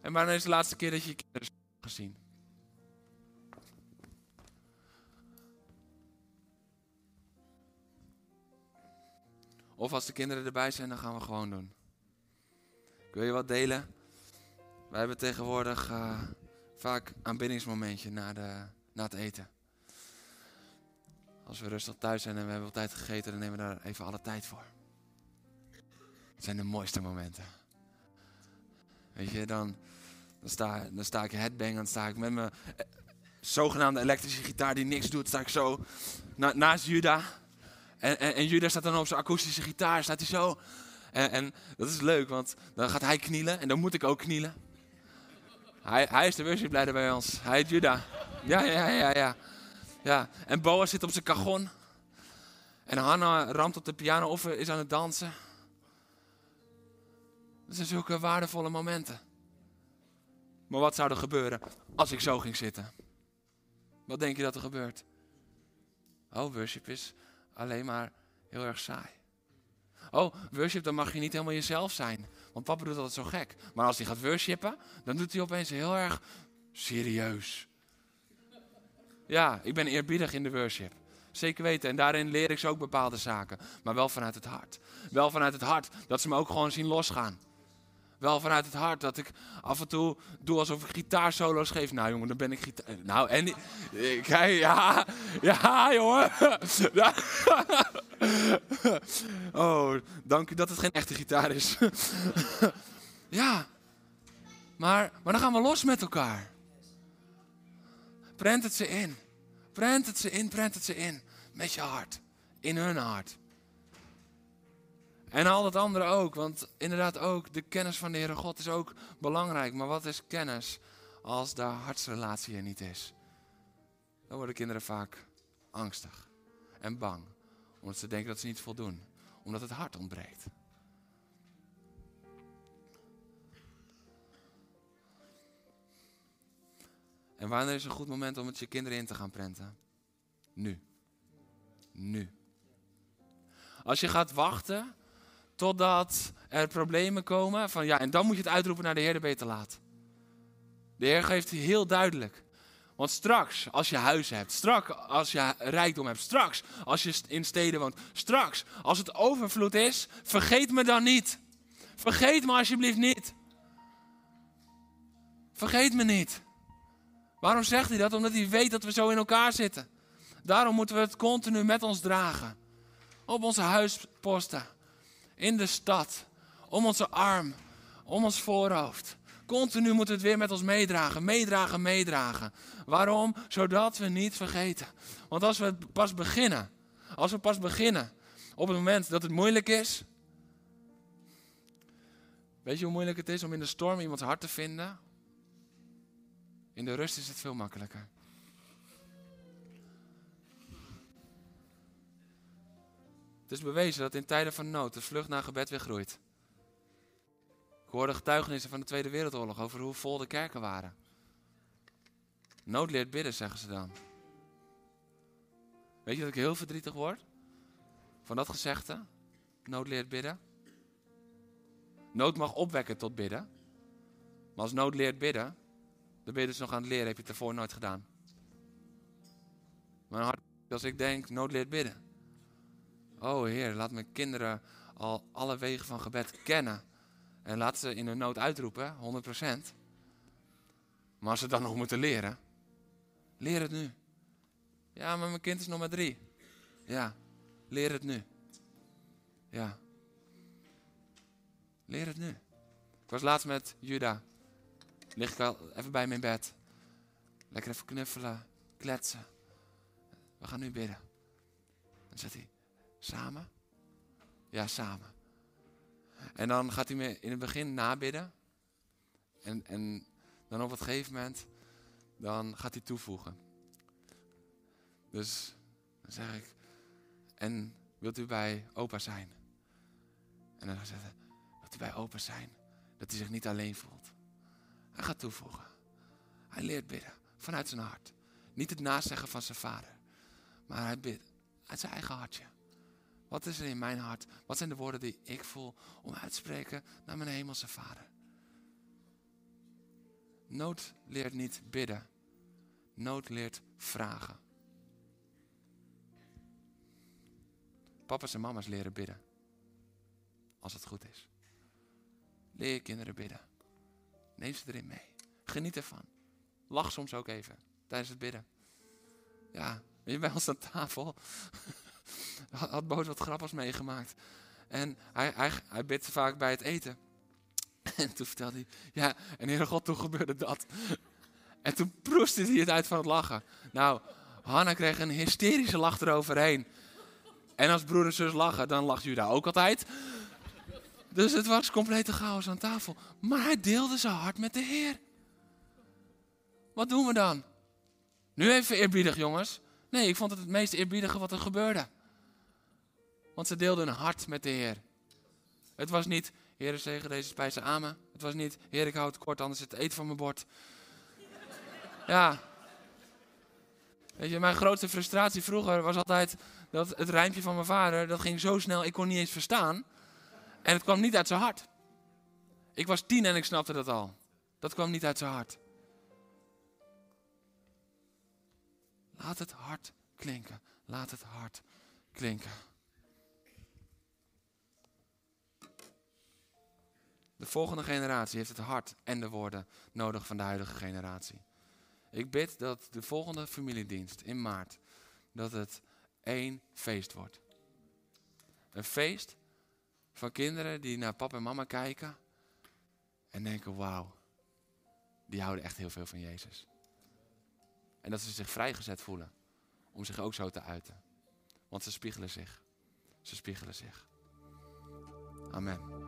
Speaker 1: En wanneer is de laatste keer dat je je kinderen hebt gezien? Of als de kinderen erbij zijn, dan gaan we gewoon doen. Ik wil je wat delen. Wij hebben tegenwoordig uh, vaak aanbiddingsmomentje na, de, na het eten. Als we rustig thuis zijn en we hebben wat tijd gegeten, dan nemen we daar even alle tijd voor. Het zijn de mooiste momenten. Weet je, dan, dan, sta, dan sta ik headbang, dan sta ik met mijn eh, zogenaamde elektrische gitaar die niks doet, sta ik zo na, naast Juda. En, en, Juda staat dan op zijn akoestische gitaar, staat hij zo. En, en dat is leuk, want dan gaat hij knielen en dan moet ik ook knielen. Hij, hij is de worshipleider bij ons. Hij is Juda. Ja, ja, ja, ja. ja. En Boas zit op zijn kagon. En Hanna ramt op de piano of is aan het dansen. Dat zijn zulke waardevolle momenten. Maar wat zou er gebeuren als ik zo ging zitten? Wat denk je dat er gebeurt? Oh, worship is alleen maar heel erg saai. Oh, worship, dan mag je niet helemaal jezelf zijn. Want papa doet altijd zo gek. Maar als hij gaat worshipen, dan doet hij opeens heel erg serieus. Ja, ik ben eerbiedig in de worship. Zeker weten. En daarin leer ik ze ook bepaalde zaken. Maar wel vanuit het hart. Wel vanuit het hart dat ze me ook gewoon zien losgaan. Wel vanuit het hart dat ik af en toe doe alsof ik gitaarsolo's geef. Nou jongen, dan ben ik gitaar... Nou, en... Kijk, ja... Ja, jongen. Oh, dank u dat het geen echte gitaar is. Ja. Maar, maar dan gaan we los met elkaar. Prent het ze in. Prent het ze in, prent het ze in. Met je hart. In hun hart. En al het andere ook, want inderdaad ook de kennis van de Heere God is ook belangrijk. Maar wat is kennis als de hartsrelatie er niet is? Dan worden kinderen vaak angstig en bang, omdat ze denken dat ze niet voldoen, omdat het hart ontbreekt. En wanneer is een goed moment om het je kinderen in te gaan prenten? Nu. Nu. Als je gaat wachten totdat er problemen komen, van ja, en dan moet je het uitroepen naar de Heer, je te laat. De Heer geeft heel duidelijk. Want straks, als je huis hebt, straks als je rijkdom hebt, straks als je in steden woont, straks als het overvloed is, vergeet me dan niet. Vergeet me alsjeblieft niet. Vergeet me niet. Waarom zegt hij dat? Omdat hij weet dat we zo in elkaar zitten. Daarom moeten we het continu met ons dragen. Op onze huisposten, in de stad, om onze arm, om ons voorhoofd. Continu moeten we het weer met ons meedragen, meedragen, meedragen. Waarom? Zodat we niet vergeten. Want als we pas beginnen, als we pas beginnen op het moment dat het moeilijk is. Weet je hoe moeilijk het is om in de storm iemands hart te vinden? In de rust is het veel makkelijker. Het is bewezen dat in tijden van nood de vlucht naar gebed weer groeit. Ik hoorde getuigenissen van de Tweede Wereldoorlog over hoe vol de kerken waren. Nood leert bidden, zeggen ze dan. Weet je dat ik heel verdrietig word? Van dat gezegde? Nood leert bidden. Nood mag opwekken tot bidden. Maar als nood leert bidden, dan ben je dus nog aan het leren, heb je het ervoor nooit gedaan. Mijn hart, als ik denk, nood leert bidden. Oh Heer, laat mijn kinderen al alle wegen van gebed kennen. En laat ze in hun nood uitroepen, 100%. Maar als ze dan nog moeten leren, leer het nu. Ja, maar mijn kind is nog maar drie. Ja, leer het nu. Ja. Leer het nu. Ik was laatst met Juda. Lig ik al even bij mijn bed. Lekker even knuffelen, kletsen. We gaan nu bidden. Dan zegt hij, samen? Ja, samen. En dan gaat hij me in het begin nabidden. En, en dan op het gegeven moment, dan gaat hij toevoegen. Dus dan zeg ik, en wilt u bij opa zijn? En dan zegt hij, wilt u bij opa zijn? Dat hij zich niet alleen voelt. Hij gaat toevoegen. Hij leert bidden vanuit zijn hart. Niet het nazeggen van zijn vader. Maar hij bidt uit zijn eigen hartje. Wat is er in mijn hart? Wat zijn de woorden die ik voel om uit te spreken naar mijn hemelse vader? Nood leert niet bidden. Nood leert vragen. Papa's en mama's leren bidden. als het goed is. Leer je kinderen bidden. Neem ze erin mee. Geniet ervan. Lach soms ook even tijdens het bidden. Ja, weet je, bij ons aan tafel had, Boos wat grappigs meegemaakt. En hij, hij, hij bidt vaak bij het eten. En toen vertelde hij, ja, en Heere God, toen gebeurde dat. En toen proestte hij het uit van het lachen. Nou, Hanna kreeg een hysterische lach eroverheen. En als broer en zus lachen, dan lacht Juda ook altijd. Dus het was complete chaos aan tafel. Maar hij deelde zijn hart met de Heer. Wat doen we dan? Nu even eerbiedig, jongens. Nee, ik vond het het meest eerbiedige wat er gebeurde. Want ze deelden een hart met de Heer. Het was niet, Heer, zegen deze spijzen amen. Het was niet, Heer, ik hou het kort, anders het eten van mijn bord. Ja. Weet je, mijn grootste frustratie vroeger was altijd dat het rijmpje van mijn vader, dat ging zo snel, ik kon niet eens verstaan. En het kwam niet uit zijn hart. Ik was tien en ik snapte dat al. Dat kwam niet uit zijn hart. Laat het hart klinken. Laat het hart klinken. De volgende generatie heeft het hart en de woorden nodig van de huidige generatie. Ik bid dat de volgende familiedienst in maart, dat het één feest wordt. Een feest van kinderen die naar papa en mama kijken en denken, wauw, die houden echt heel veel van Jezus. En dat ze zich vrijgezet voelen om zich ook zo te uiten. Want ze spiegelen zich. Ze spiegelen zich. Amen.